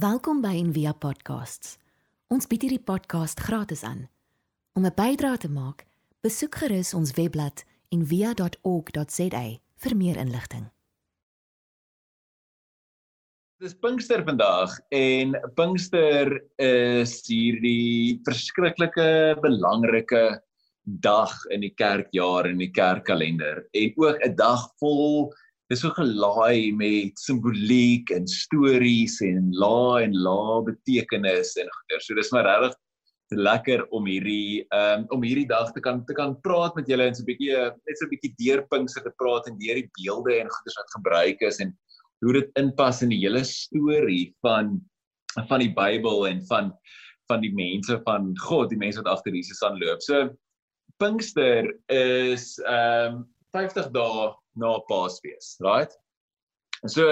Welkom by Envia Podcasts. Ons bied hierdie podcast gratis aan. Om 'n bydrae te maak, besoek gerus ons webblad en via.org.za vir meer inligting. Dis Pinkster vandag en Pinkster is hierdie verskriklike belangrike dag in die kerkjaar en die kerkkalender en ook 'n dag vol dis so gelaai met simboliek en stories en la en la betekenis en goeie. So dis maar regtig lekker om hierdie um, om hierdie dag te kan te kan praat met julle en so 'n bietjie net so 'n bietjie deurpinkse te praat en deur die beelde en goeders wat gebruik is en hoe dit inpas in die hele storie van van die Bybel en van van die mense van God, die mense wat agter Jesus aanloop. So Pinkster is ehm um, 50 dae na Paasfees, right? So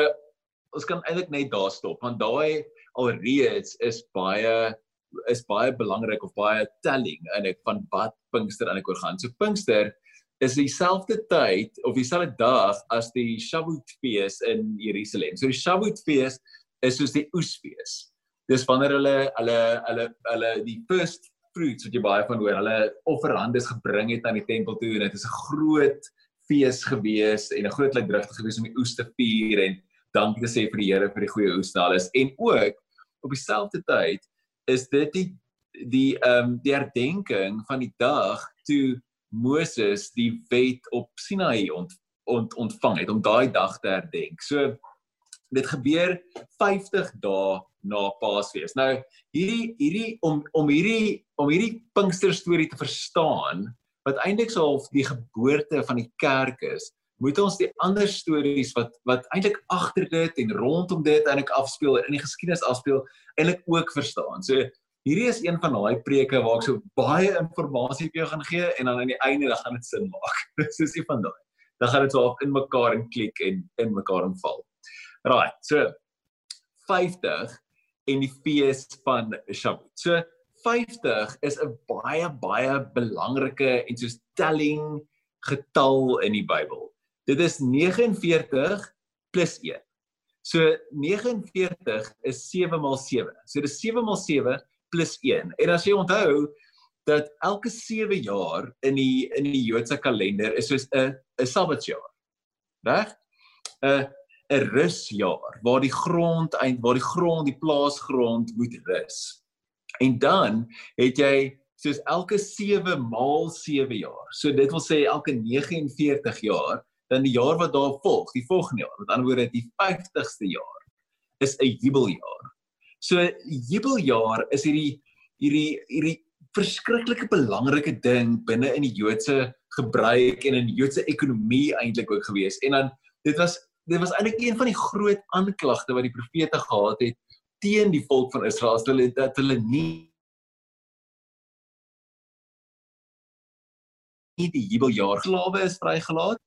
ons kan eintlik net daar stop want daai alreeds is baie is baie belangrik of baie telling en ek van wat Pinkster eintlik oor gaan. So Pinkster is dieselfde tyd of dieselfde dag as die Shavuotfees in Jerusalem. So die Shavuotfees is soos die oesfees. Dis wanneer hulle hulle hulle hulle die first fruits wat jy baie van hoor, hulle offerandes gebring het aan die tempel toe en dit is 'n groot fees gewees en 'n groot luidrigtig gewees om die oes te vier en dankie te sê vir die Here vir die goeie oes daar is. En ook op dieselfde tyd is dit die die ehm um, die herdenking van die dag toe Moses die wet op Sinaï ont, ont ontvang het om daai dag te herdenk. So dit gebeur 50 dae na Paasfees. Nou hierdie hierdie om om hierdie om hierdie Pinkster storie te verstaan wat eintlik so half die geboorte van die kerk is, moet ons die ander stories wat wat eintlik agter dit en rondom dit eintlik afspeel in die geskiedenis afspeel eintlik ook verstaan. So hierdie is een van daai preke waar ek so baie inligting vir jou gaan gee en dan aan die einde dan gaan dit sin maak. Is nie van daai. Dan gaan dit so in mekaar en klik en in mekaar inval. Right. So 50 en die fees van Shavuot. So 50 is 'n baie baie belangrike en soos telling getal in die Bybel. Dit is 49 plus 1. So 49 is 7 maal 7. So dis 7 maal 7 plus 1. En as jy onthou dat elke 7 jaar in die in die Joodse kalender is soos 'n 'n Sabbatjaar. Reg? 'n 'n rusjaar waar die grond eind waar die grond die plaasgrond moet rus. En dan het jy soos elke 7 maal 7 jaar. So dit wil sê elke 49 jaar dan die jaar wat daar volg, die volgende jaar, met ander woorde die 50ste jaar is 'n jubeljaar. So jubeljaar is hierdie hierdie hierdie verskriklike belangrike ding binne in die Joodse gebruik en in die Joodse ekonomie eintlik ook gewees. En dan dit was dit was eintlik een van die groot aanklagte wat die profete gehad het teen die volk van Israel, hulle dat hulle nie nie die jubeljaar slawe is vrygelaat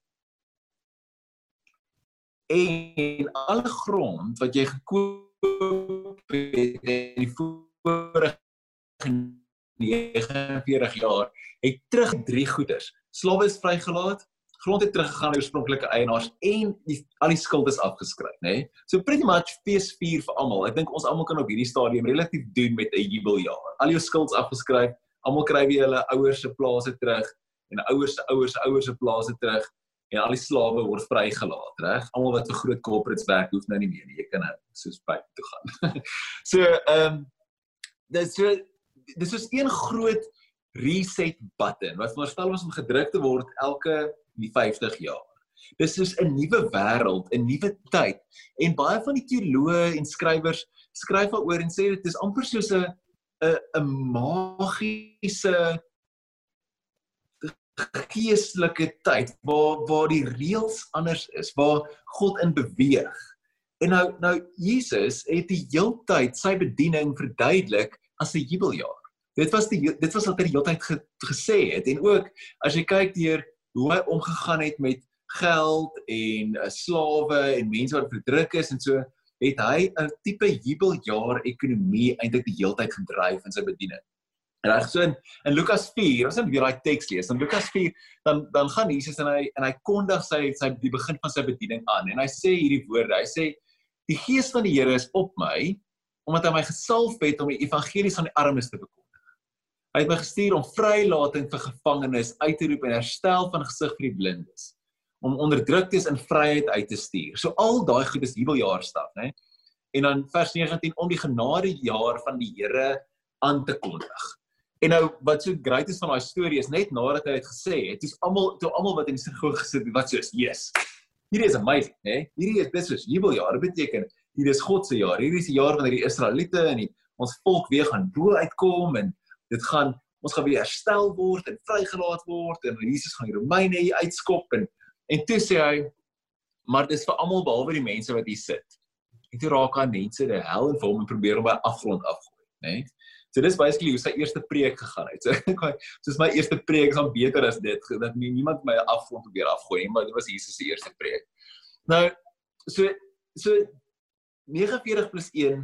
en alle grond wat jy gekoop het in die vorige 49 jaar het terug drie goeders. Slawe is vrygelaat, grond het teruggegaan na oorspronklike eienaars en die al die skuld is afgeskryf, nê? Nee? So pretty much fees vier vir almal. Ek dink ons almal kan op hierdie stadium relatief doen met 'n jubeljaar. Al jou skulds afgeskryf, almal kry weer hulle ouers se plase terug en ouers se ouers se ouers se plase terug en al die slawe word vrygelaat, reg? Almal wat vir groot corporates werk, hoef nou nie meer nie. Jy kan nou soos by toe gaan. so, ehm um, dis so dis is een groot reset button wat veronderstel was om gedruk te word elke die 50 jaar. Dis soos 'n nuwe wêreld, 'n nuwe tyd. En baie van die teoloë en skrywers skryf daaroor en sê dit is amper soos 'n 'n 'n magiese geestelike tyd waar waar die reëls anders is, waar God in beweeg. En nou nou Jesus het die heeltyd sy bediening verduidelik as 'n jubeljaar. Dit was die dit was wat hy die heeltyd ge, gesê het en ook as jy kyk deur hoe hy omgegaan het met geld en uh, slawe en mense wat verdruk is en so het hy 'n tipe jubeljaar ekonomie eintlik die heeltyd gedryf in sy bediening. Reg so in, in Lukas 4, ons moet weer daai teks lees. In Lukas 4 dan dan gaan Jesus en hy en hy kondig sy sy die begin van sy bediening aan en hy sê hierdie woorde. Hy sê die gees van die Here is op my omdat hy my gesalf het om die evangelie aan die armes te verkondig. Hy het my gestuur om vrylating vir gevangenes uit te roep en herstel van gesig vir die blindes, om onderdruktes in vryheid uit te stuur. So al daai goed is jubeljaar stap, né? En dan vers 19 om die genadejaar van die Here aan te kondig. En nou wat so great is van daai storie is net nadat hy dit gesê het, dis almal toe almal wat in die sinagoge gesit het, wat soos, "Yes. Hierdie is amazing, hè? Hierdie is dis is jubeljaar. Dit beteken hier is God se jaar. Hierdie is die jaar wanneer die Israeliete en die ons volk weer gaan bo uitkom en dit gaan ons gaan weer herstel word en vrygelaat word en Jesus gaan die Romeine hier uitskop en en toe sê hy maar dis vir almal behalwe die mense wat hier sit. En toe raak aan mense die hel en hom en probeer hom by afgrond afgooi, né? Nee? So dis basically hoe sy eerste preek gegaan het. So soos my eerste preek is dan beter as dit dat nie niemand my afgrond probeer afgooi nie, maar dit was Jesus se eerste preek. Nou so so 49 plus 1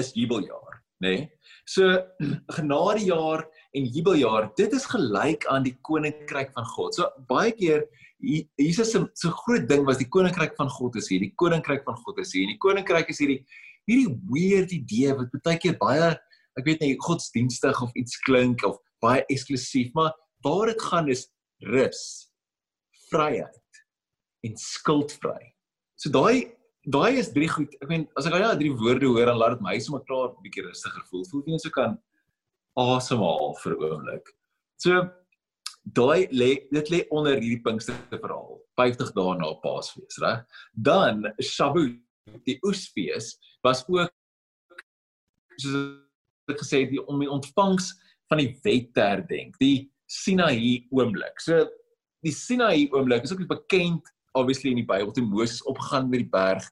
is jubeljaar, nê? Nee? So genadejaar en jubeljaar, dit is gelyk aan die koninkryk van God. So baie keer Jesus se so groot ding was die koninkryk van God is hier. Die koninkryk van God is hier. En die koninkryk is hierdie hierdie weird idee wat baie keer baie ek weet nie godsdienstig of iets klink of baie eksklusief, maar waar dit gaan is rus, vryheid en skuldvry. So daai daai is drie goed. Ek meen as ek al ja drie woorde hoor dan laat dit my sommer klaar 'n bietjie rustiger voel. Voel nie so kan asemhaal vir 'n oomblik. So daai lê dit lê onder hierdie Pinkster verhaal. 50 dae na Paasfees, reg? Dan Shavuot, die oesfees was ook soos ek gesê het die om die ontvangs van die wet te herdenk, die Sinaï oomblik. So die Sinaï oomblik is ook bekend obviously in die Bybel toe Moses opgegaan met die berg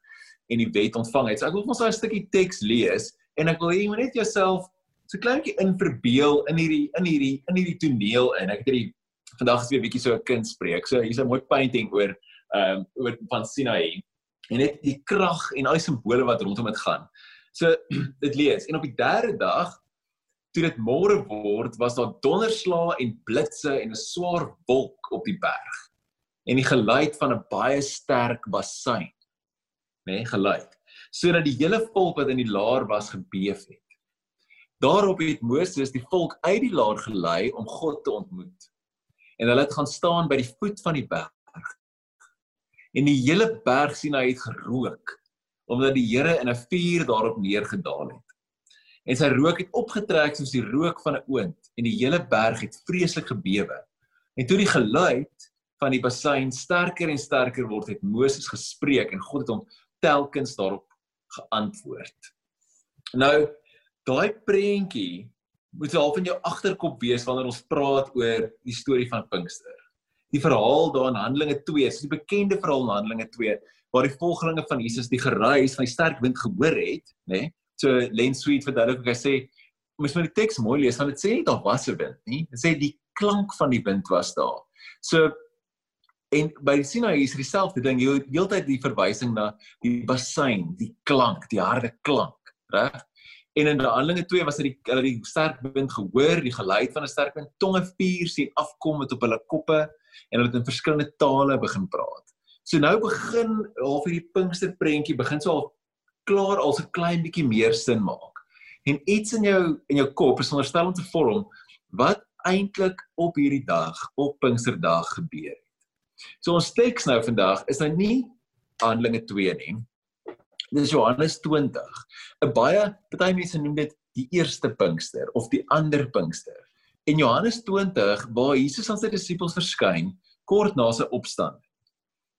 en die wet ontvang het. So ek wil ons daai stukkie teks lees en ek wil hê jy moet net jouself so kleintjie in verbeel in hierdie in hierdie in hierdie toneel in. Ek het hierdie vandag is weer bietjie so 'n kind spreek. So hier's 'n mooi painting oor ehm um, oor van Sinaï en net die krag en al die simbole wat rondom dit gaan. So dit lees en op die derde dag toe dit môre word was daar donderslae en blitse en 'n swaar wolk op die berg en die geluid van 'n baie sterk bassein nê nee, geluid sodat die hele volk wat in die laar was gebeef het daarop het Moses die volk uit die laar gelei om God te ontmoet en hulle het gaan staan by die voet van die berg en die hele berg sien hy het gerook omdat die Here in 'n vuur daarop neergedaal het. En sy rook het opgetrek soos die rook van 'n oond en die hele berg het vreeslik gebewe. En toe die geluid van die bassein sterker en sterker word, het Moses gespreek en God het hom telkens daarop geantwoord. Nou, daai prentjie moet al van jou agterkop wees wanneer ons praat oor die storie van Pinkster. Die verhaal daar in Handelinge 2, is die bekende verhaal in Handelinge 2 waar die volgelinge van Jesus die geruis van die sterk wind gehoor het, nê? Nee? So Len Sweet verduidelik hy sê mens moet die teks mooi lees want dit sê nie daar was 'n wind nie. Dit sê die klank van die wind was daar. So en by die Sinai is dieselfde ding. Jy heeltyd die verwysing na die bassein, die klank, die harde klank, reg? En in Handelinge 2 was dit die hulle die sterk wind gehoor, die geluid van 'n sterk wind, tonge vuur sien afkom met op hulle koppe en hulle het in verskillende tale begin praat. So nou begin half hierdie Pinkster prentjie begin so al klaar al so klein bietjie meer sin maak. En iets in jou in jou kop is onderstel om te vorm wat eintlik op hierdie dag, op Pinksterdag gebeur het. So ons teks nou vandag is nou nie Handelinge 2 nie. Dit is Johannes 20. 'n Baie baie mense noem dit die eerste Pinkster of die ander Pinkster. In Johannes 20 waar Jesus aan sy disippels verskyn kort na sy opstanding.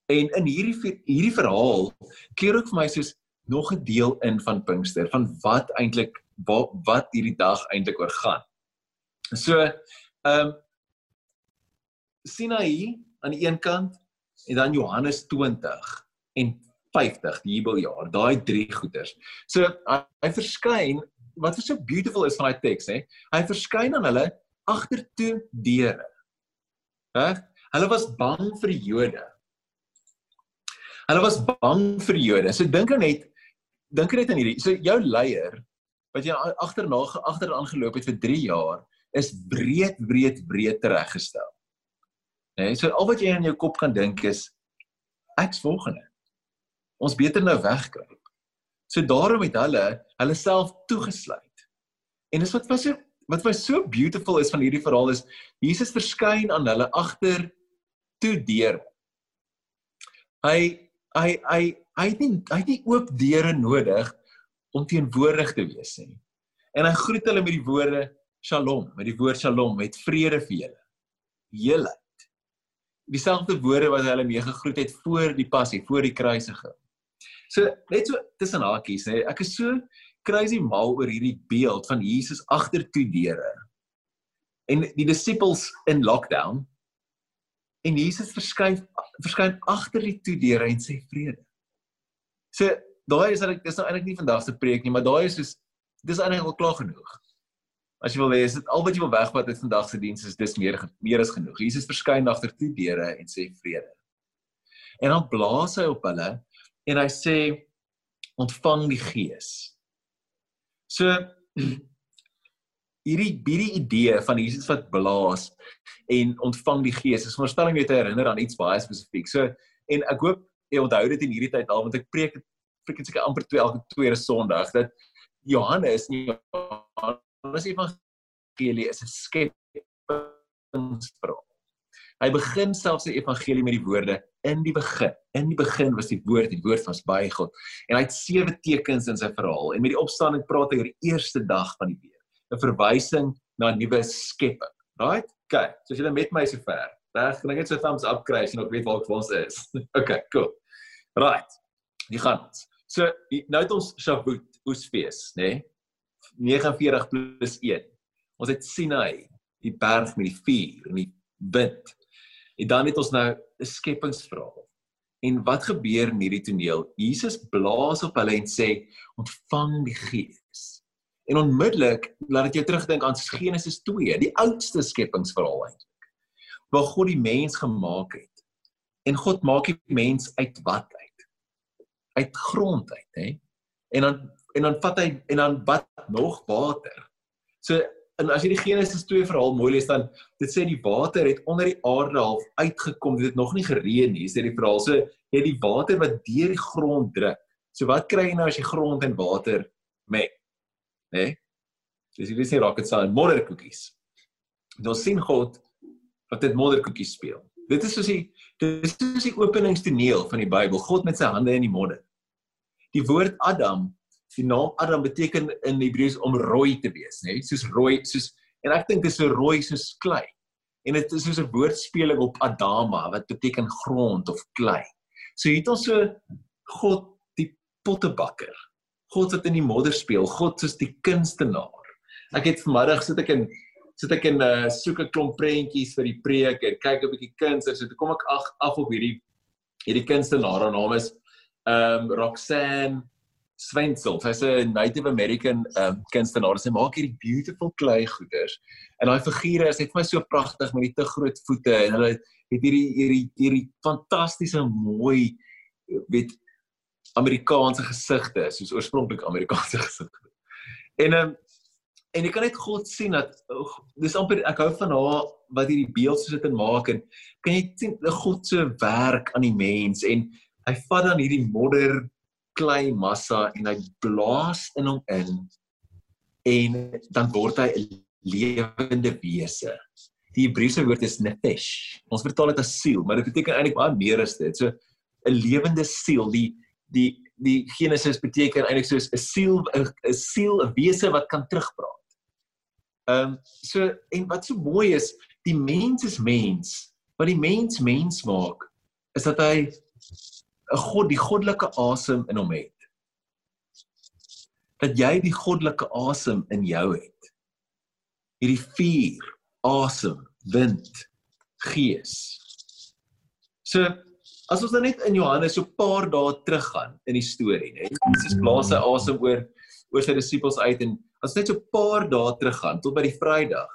En in hierdie hierdie verhaal keer ook vir my soos nog 'n deel in van Pinkster van wat eintlik wat, wat hierdie dag eintlik oor gaan. So ehm um, Sinai aan die een kant en dan Johannes 20 en 50 die Bybeljaar, daai drie goeters. So hy, hy verskyn wat so beautiful is van daai teks hè. Hy verskyn aan hulle agtertoe deure. Reg? Hulle was bang vir die Jode. Hulle was bang vir die Jode. So dink net dink net aan hierdie. So jou leier wat jy agterna agteraan geloop het vir 3 jaar is breed breed breed tereggestel. Nee, so al wat jy in jou kop kan dink is ek's volgende. Ons beter nou wegkruip. So daarom het hulle hulle self toegesluit. En dis wat was so wat was so beautiful is van hierdie verhaal is Jesus verskyn aan hulle agter toe deur. Hy hy hy hy het nie hy het nie oop deure nodig om teenwoordig te wees nie. En hy groet hulle met die woorde Shalom, met die woord Shalom, met vrede vir julle. Heelheid. Dieselfde woorde wat hulle mee gegroet het voor die passie, voor die kruisiging. So net so tussen hakies, hè. Ek is so crazy mal oor hierdie beeld van Jesus agter toe deure. En die disippels in lockdown en Jesus verskyn verskyn agter die toe deure en sê vrede. So daai is ek dis nou eintlik nie vandag se preek nie, maar daai is soos dis eintlik al klaar genoeg. As jy wil hê, is dit al wat jy wil wegvat uit vandag se diens is dis meer meer is genoeg. Jesus verskyn agter toe deure en sê vrede. En dan blaas hy op hulle en hy sê ontvang die Gees. So hierdie hierdie idee van Jesus wat blaas en ontvang die Gees is voorstelling net te herinner aan iets baie spesifiek. So en ek hoop jy onthou dit in hierdie tyd al want ek preek preek seker amper twee elke tweede Sondag dat Johannes nie Johannes evangelie is 'n skepingsverhaal. Hy begin selfs sy evangelie met die woorde in die begin. In die begin was die woord, die woord was by God. En hy het sewe tekens in sy verhaal en met die opstanding praat hy oor die eerste dag van die week. 'n Verwysing na 'n nuwe skepping. Right? Okay, so as jy met my sover. Reg, kan ek net so thumbs up kry as jy nog weet waar ons is. okay, cool. Right. Die gaan. So nou het ons Shavuot oesfees, nê? Nee? 49 plus 1. Ons het Sinai, die berg met die vuur en die wind. En dan het ons nou 'n skepingsverhaal. En wat gebeur in hierdie toneel? Jesus blaas op hulle en sê: "Ontvang die Gees." En onmiddellik laat dit jou terugdink aan Genesis 2, die oudste skepingsverhaal eintlik. Waar God die mens gemaak het. En God maak die mens uit wat uit? Uit grond uit, hè? En dan en dan vat hy en dan wat nog water. So en as jy die Genesis 2 verhaal mooi lees dan dit sê die water het onder die aarde half uitgekom. Dit het nog nie gereën nie, sê die verhaal. So jy het die water wat deur die grond druk. So wat kry jy nou as jy grond en water meng? Né? Nee? Dis hierdie sien rocket science modderkoekies. Ons sien God wat dit modderkoekies speel. Dit is soos die dis soos die openingstoneel van die Bybel. God met sy hande in die modder. Die woord Adam die naam Adam beteken in Hebreëus om rooi te wees, nê? Nee? Soos rooi, soos en ek dink dit is so rooi soos klei. En dit is soos 'n woordspeling op Adama wat beteken grond of klei. So hier het ons so God die pottebakker. God wat in die modder speel, God soos die kunstenaar. Ek het vanmiddag sit ek in sit ek in uh, soek 'n klomp prentjies vir die preek en kyk 'n bietjie kuns en so toe kom ek ag af op hierdie hierdie kunstenaar. Haar naam is ehm um, Roxanne Swensel. Sy's 'n Native American um, kunstenaar. Sy maak hierdie beautiful klei goeders. En daai figure is net vir my so pragtig met die te groot voete en hulle het hierdie hierdie hierdie fantastiese mooi weet Amerikaanse gesigte, soos oorspronklik Amerikaanse gesigte. En um, en jy kan net God sien dat oh, dis amper ek hou van haar wat hierdie beeld so sit en maak en kan jy sien God se werk aan die mens en hy vat dan hierdie modder klei massa en hy blaas in hom in en dan word hy 'n lewende wese. Die Hebreëse woord is nefesh. Ons vertaal dit as siel, maar dit beteken eintlik baie meer as dit. So 'n lewende siel, die die die Genesis beteken eintlik soos 'n siel 'n siel 'n wese wat kan terugpraat. Ehm um, so en wat so mooi is, die mens is mens. Wat die mens mens maak is dat hy 'n God, die goddelike asem in hom het. Dat jy die goddelike asem in jou het. Hierdie vuur, asem, wind, gees. So as ons dan net in Johannes so 'n paar dae teruggaan in die storie, né? Jesus blaas sy asem oor oor sy disippels uit en as net so 'n paar dae teruggaan tot by die Vrydag,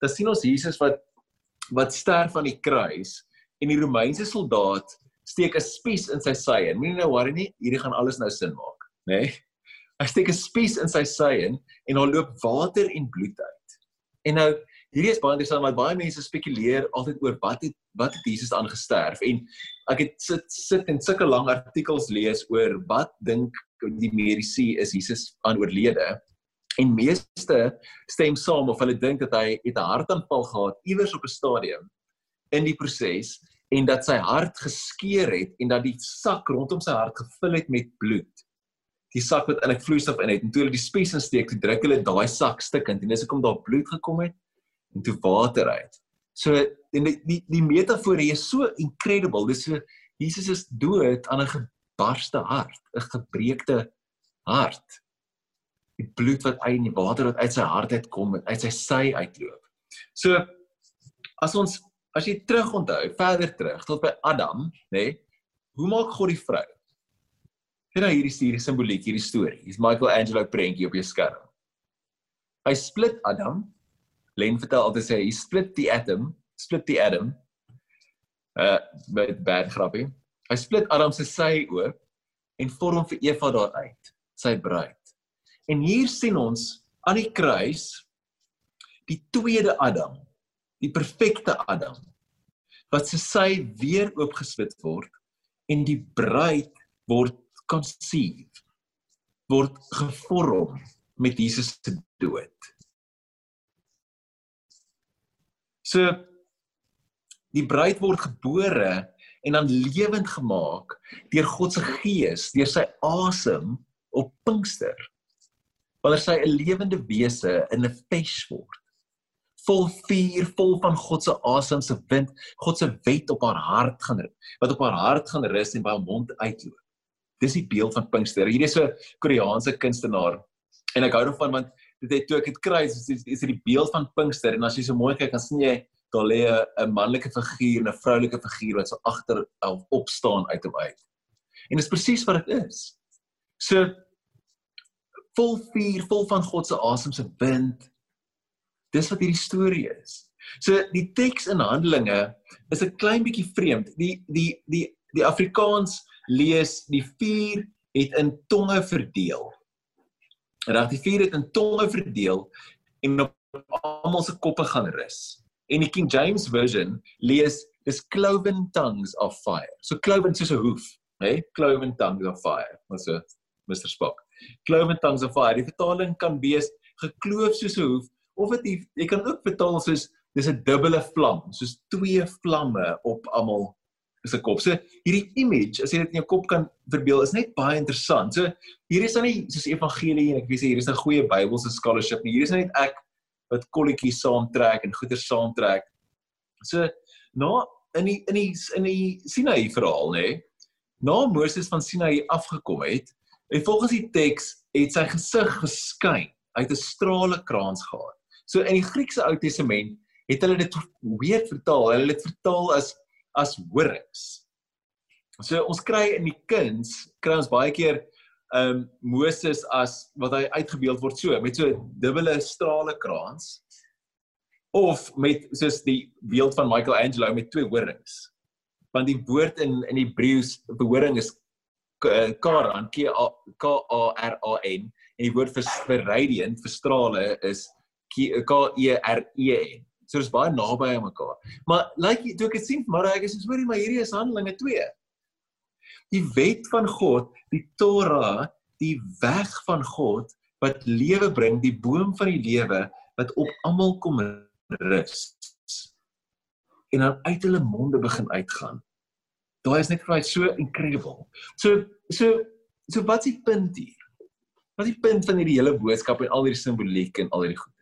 dan sien ons Jesus wat wat sterf aan die kruis en die Romeinse soldaat steek 'n spies in sy sy en moenie nou worry nie, hierdie gaan alles nou sin maak, nê? Nee? Hy steek 'n spies in sy sy en en daar loop water en bloed uit. En nou hierdie is baie interessant want baie mense spekuleer altyd oor wat het wat het Jesus aangesterf en ek het sit sit en sulke lang artikels lees oor wat dink die mediese is Jesus aan oorlede. En meeste stem saam of hulle dink dat hy het 'n hartaanval gehad iewers op 'n stadium in die proses en dat sy hart geskeur het en dat die sak rondom sy hart gevul het met bloed. Die sak wat eintlik vloeistof in het en toe hulle die spies insteek, toe druk hulle daai sak stukkend en dis hoekom daar bloed gekom het en toe water uit. So en die die, die metafoor is so incredible. Dis so Jesus is dood aan 'n gebarste hart, 'n gebreekte hart. Die bloed wat uit in die water wat uit sy hart uitkom en uit sy sy uitloop. So as ons as jy terug onthou, verder terug tot by Adam, nê? Nee, hoe maak God die vrou? Kyk nou hierdie hierdie simboliek, hierdie storie. Hier's Michelangelo prentjie op jou skerm. Hy split Adam. Len vertel altyd sê hy split die atom, split die atom. Uh met bad grappie. Hy split Adam se sy oop en vorm vir Eva daaruit, sy bruid. En hier sien ons aan die kruis die tweede Adam die perfekte Adam wat se sy weer oopgespit word en die bruid word conceive word gevorm met Jesus se dood. So die bruid word gebore en dan lewend gemaak deur God se gees, deur sy asem op Pinkster. Wanneer sy 'n lewende wese in 'n flesh word vol vuur, vol van God se asem se wind, God se wet op haar hart gaan wat op haar hart gaan rus en by haar mond uitloop. Dis die beeld van Pinkster. Hierdie is 'n Koreaanse kunstenaar en ek hou daarvan want dit het toe ek dit kry is is dit die beeld van Pinkster en as jy so mooi kyk dan sien jy daar lê 'n manlike figuur en 'n vroulike figuur wat so agter of opstaan uit hom uit. En dit is presies wat dit is. So vol vuur, vol van God se asem se wind, Dis wat hierdie storie is. So die teks in Handelinge is 'n klein bietjie vreemd. Die die die die Afrikaans lees die vuur het in tonge verdeel. Reg die vuur het in tonge verdeel en op almal se koppe gaan rus. En die King James version lees is cloven tongues of fire. So cloven soos 'n hoof, hè? Hey? Cloven tongues of fire. Wat so Mr Spock. Cloven tongues of fire. Die vertaling kan wees gekloof soos 'n hoof of dit jy kan ook vertaal soos dis 'n dubbele vlam, soos twee vlamme op almal se kop. So hierdie image, as jy dit in jou kop kan verbeel, is net baie interessant. So hier is dan nie soos evangelie en ek weet hier is 'n goeie Bybelse scholarship nie. Hier is net ek wat kolletjies saamtrek en goeie saamtrek. So na in die in die in die Sinai verhaal nê, na Moses van Sinai afgekom het, en volgens die teks het sy gesig geskyn uit 'n strale krans gehad. So in die Griekse Ou Testament het hulle dit weer vertaal. Hulle het dit vertaal as as horings. So ons kry in die kuns kry ons baie keer ehm um, Moses as wat hy uitgebeeld word so met so dubbele strale krans of met soos die beeld van Michelangelo met twee horings. Want die woord in in Hebreëus vir horing is karan K A R A N en die woord vir, vir radiant vir strale is K E R E N. So dis baie naby aan mekaar. Maar lyk like, toe ek dit sien, maar ek is hoorie maar hierdie is Handelinge 2. Die wet van God, die Torah, die weg van God wat lewe bring, die boom van die lewe wat op almal kom rus. En dan uit hulle monde begin uitgaan. Daai is net vir my so incredible. So so so wat's die punt hier? Wat is die punt van hierdie hele boodskap en al hierdie simboliek en al hierdie goed?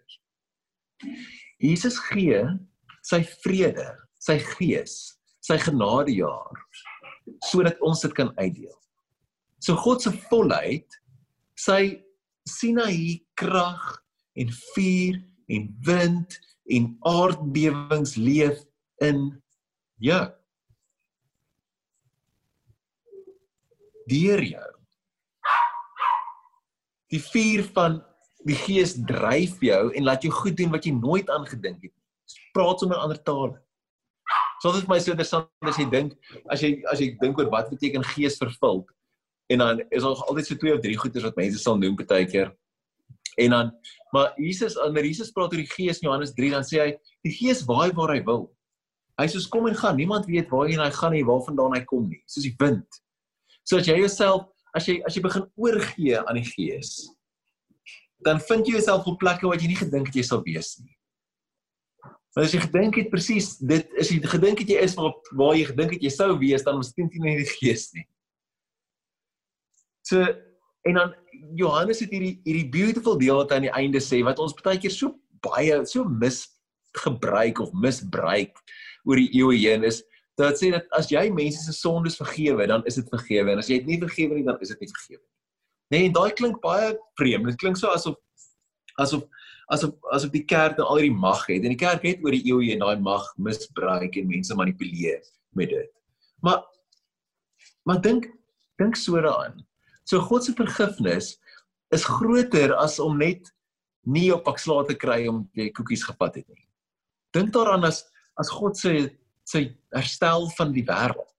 Jesus gee sy vrede, sy gees, sy genadejaar sodat ons dit kan uitdeel. So God se volheid, sy Sinaï krag en vuur en wind en aardbewings leef in jou. Deur jou. Die vuur van die gees dryf jou en laat jou goed doen wat jy nooit aangedink het nie. Praat sommer ander tale. So dit is my so interessant as jy dink as jy as jy dink oor wat beteken gees vervul en dan is daar altyd so twee of drie goeters wat mense sal noem baie keer. En dan maar Jesus wanneer Jesus praat oor die gees in Johannes 3 dan sê hy die gees waai waar hy wil. Hy sê kom en gaan. Niemand weet waarheen hy gaan nie, waarvandaan hy kom nie. Soos die wind. So as jy jouself as jy as jy begin oorgee aan die Gees, dan vind jy jouself op plekke waar jy nie gedink het jy sal wees nie. Maar as jy gedink het presies dit is jy gedink het jy is waar waar jy gedink het jy sou wees, dan miskien nie in die Gees nie. So en dan Johannes het hierdie hierdie beautiful deel wat aan die einde sê wat ons baie keer so baie so misgebruik of misbruik oor die eeue heen is dat sê dat as jy mense se sondes vergewe, dan is dit vergewe en as jy dit nie vergewe nie, dan is dit nie vergewe nie. Nee, en daai klink baie vreemd. Dit klink so asof asof asof asof die kerk nou al hierdie mag het en die kerk het oor die eeue heen daai mag misbruik en mense manipuleer met dit. Maar maar dink dink so daaraan. So God se vergifnis is groter as om net nie op pak slaat te kry om jy koekies gevat het nie. Dink daaraan as as God se sy herstel van die wêreld.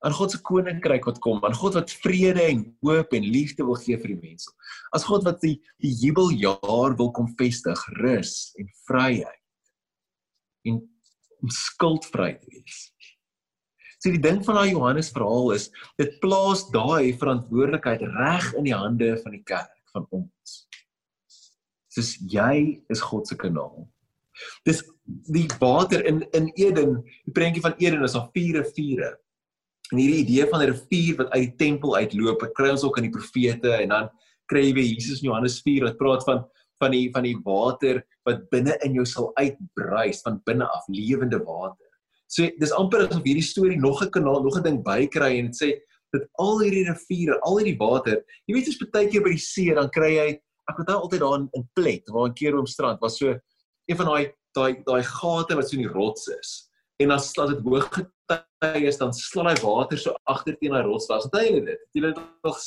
Aan God se koninkryk wat kom, aan God wat vrede en hoop en liefde wil gee vir die mense. As God wat die die jubeljaar wil kom vestig, rus en vryheid en om skuldvry te wees. So die ding van daai Johannes verhaal is dit plaas daai verantwoordelikheid reg in die hande van die kerk van ons. Soos jy is God se kanaal. Dis die water in in Eden, die prentjie van Eden is daar vier riviere. En hierdie idee van 'n rivier wat uit die tempel uitloop, kry ons ook in die profete en dan kry jy Jesus in Johannes 4 wat praat van van die van die water wat binne in jou sal uitbruis van binne af lewende water. So dis amper asof hierdie storie nog 'n kanaal, nog 'n ding bykry en dit sê dat al hierdie riviere, al hierdie water, jy weet jy's baie keer by die see dan kry jy ek onthou altyd daar in, Plet waar 'n keer oom strand was so een van daai daai daai gate wat so in die rots is. En as as dit hoog gety is, dan slaan hy water so agter teen daai rots vas. Onthou jy dit? Jy het nog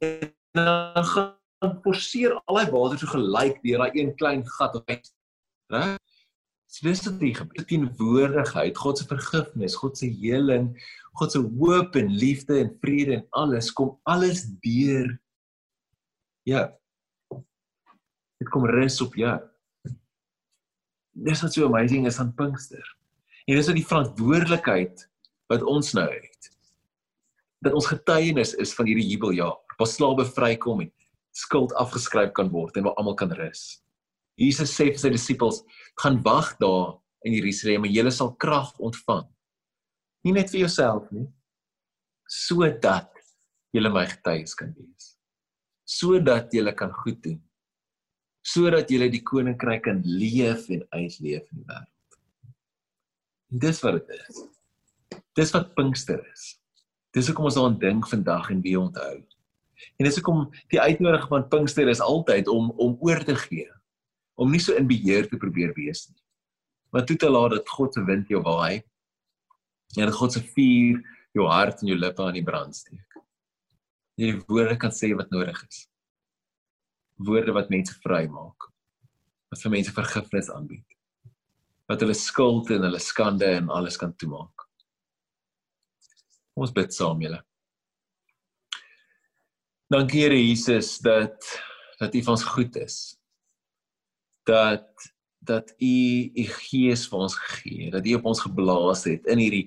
en dan gaan forceer al die water so gelyk deur daai een klein gat op uit. Reg? So dis dit die gebeur teenwoordigheid, God se vergifnis, God se heling, God se hoop en liefde en vrede en alles kom alles deur Ja. Dit kom rus op jou. Dis wat so amazing is aan Pinkster. En dis ook die verantwoordelikheid wat ons nou het. Dat ons getuienis is van hierdie jubeljaar, waar slawe vrykom en skuld afgeskryf kan word en waar almal kan rus. Jesus sê vir sy disippels, gaan wag daar in Jerusalem en julle sal krag ontvang. Nie net vir jouself nie, sodat julle my getuies kan wees sodat jy kan goed doen sodat jy die koninkryk kan leef en uitleef in die wêreld. Dis wat dit is. Dis wat Pinkster is. Dis hoekom ons daaraan dink vandag en wie onthou. En dis hoekom die uitnodiging van Pinkster is altyd om om oor te gee. Om nie so in beheer te probeer wees nie. Maar toe te laat dat God se wind jou waai. En dat God se vuur jou hart en jou lippe aan die brand steek jy die woorde kan sê wat nodig is. Woorde wat mense vry maak. Wat vir mense vergifnis aanbied. Wat hulle skuld en hulle skande en alles kan toemaak. Ons bid saam julle. Dankie Here Jesus dat dat U ons goed is. Dat dat U U Gees vir ons gegee het, dat U op ons geblaas het in hierdie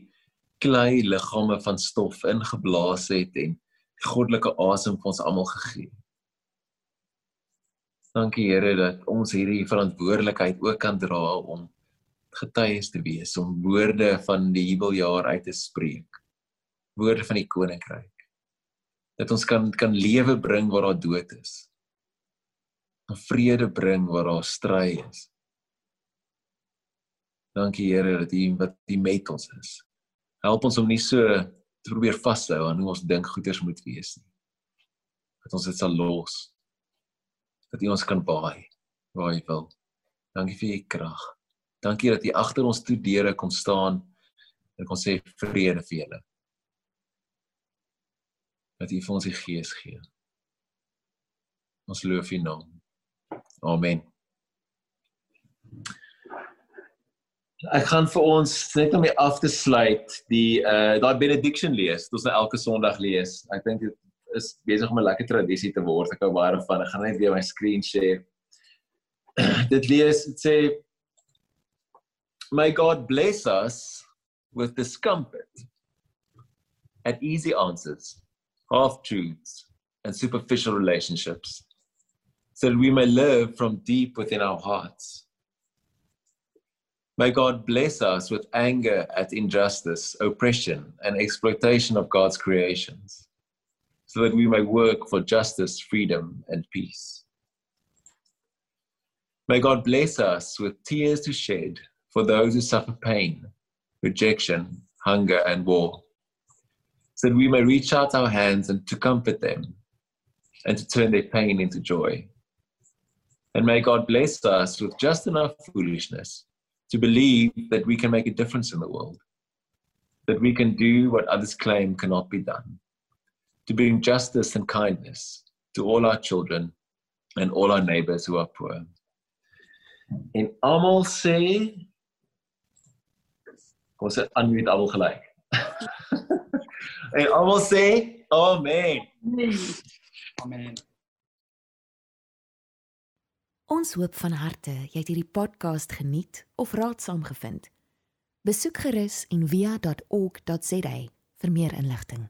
klei liggame van stof ingeblaas het en goddelike asem vir ons almal gegee. Dankie Here dat ons hierdie verantwoordelikheid ook kan dra om getuies te wees, om woorde van die jubeljaar uit te spreek. Woorde van die koninkryk. Dat ons kan kan lewe bring waar daar dood is. 'n Vrede bring waar daar stry is. Dankie Here dat U wat U met ons is. Help ons om nie so te probeer vashou aan hoe ons dink goeders moet wees nie. Dat ons dit sal los. Dat U ons kan baai waar U wil. Dankie vir U krag. Dankie dat U agter ons toe deure kom staan en kon sê vrede vir julle. Dat U vir ons die Gees gee. Ons loof U naam. Amen. Ek gaan vir ons net om af te sluit die uh daai benediction lees. Dit ons nou elke Sondag lees. Ek dink dit is besig om 'n lekker tradisie te word. Ek hou baie daarvan. Ek gaan net weer my screen share. dit lees dit sê May God bless us with discomfort at easy answers, half truths, and superficial relationships, so that we may live from deep within our hearts. May God bless us with anger at injustice, oppression, and exploitation of God's creations, so that we may work for justice, freedom, and peace. May God bless us with tears to shed for those who suffer pain, rejection, hunger, and war, so that we may reach out our hands and to comfort them and to turn their pain into joy. And may God bless us with just enough foolishness to believe that we can make a difference in the world, that we can do what others claim cannot be done, to bring justice and kindness to all our children and all our neighbors who are poor. En almal sê ons het unmute almal gelyk. en almal sê amen. Amen. Ons hoop van harte jy het hierdie podcast geniet of raadsaam gevind. Besoek gerus en via.ok.za vir meer inligting.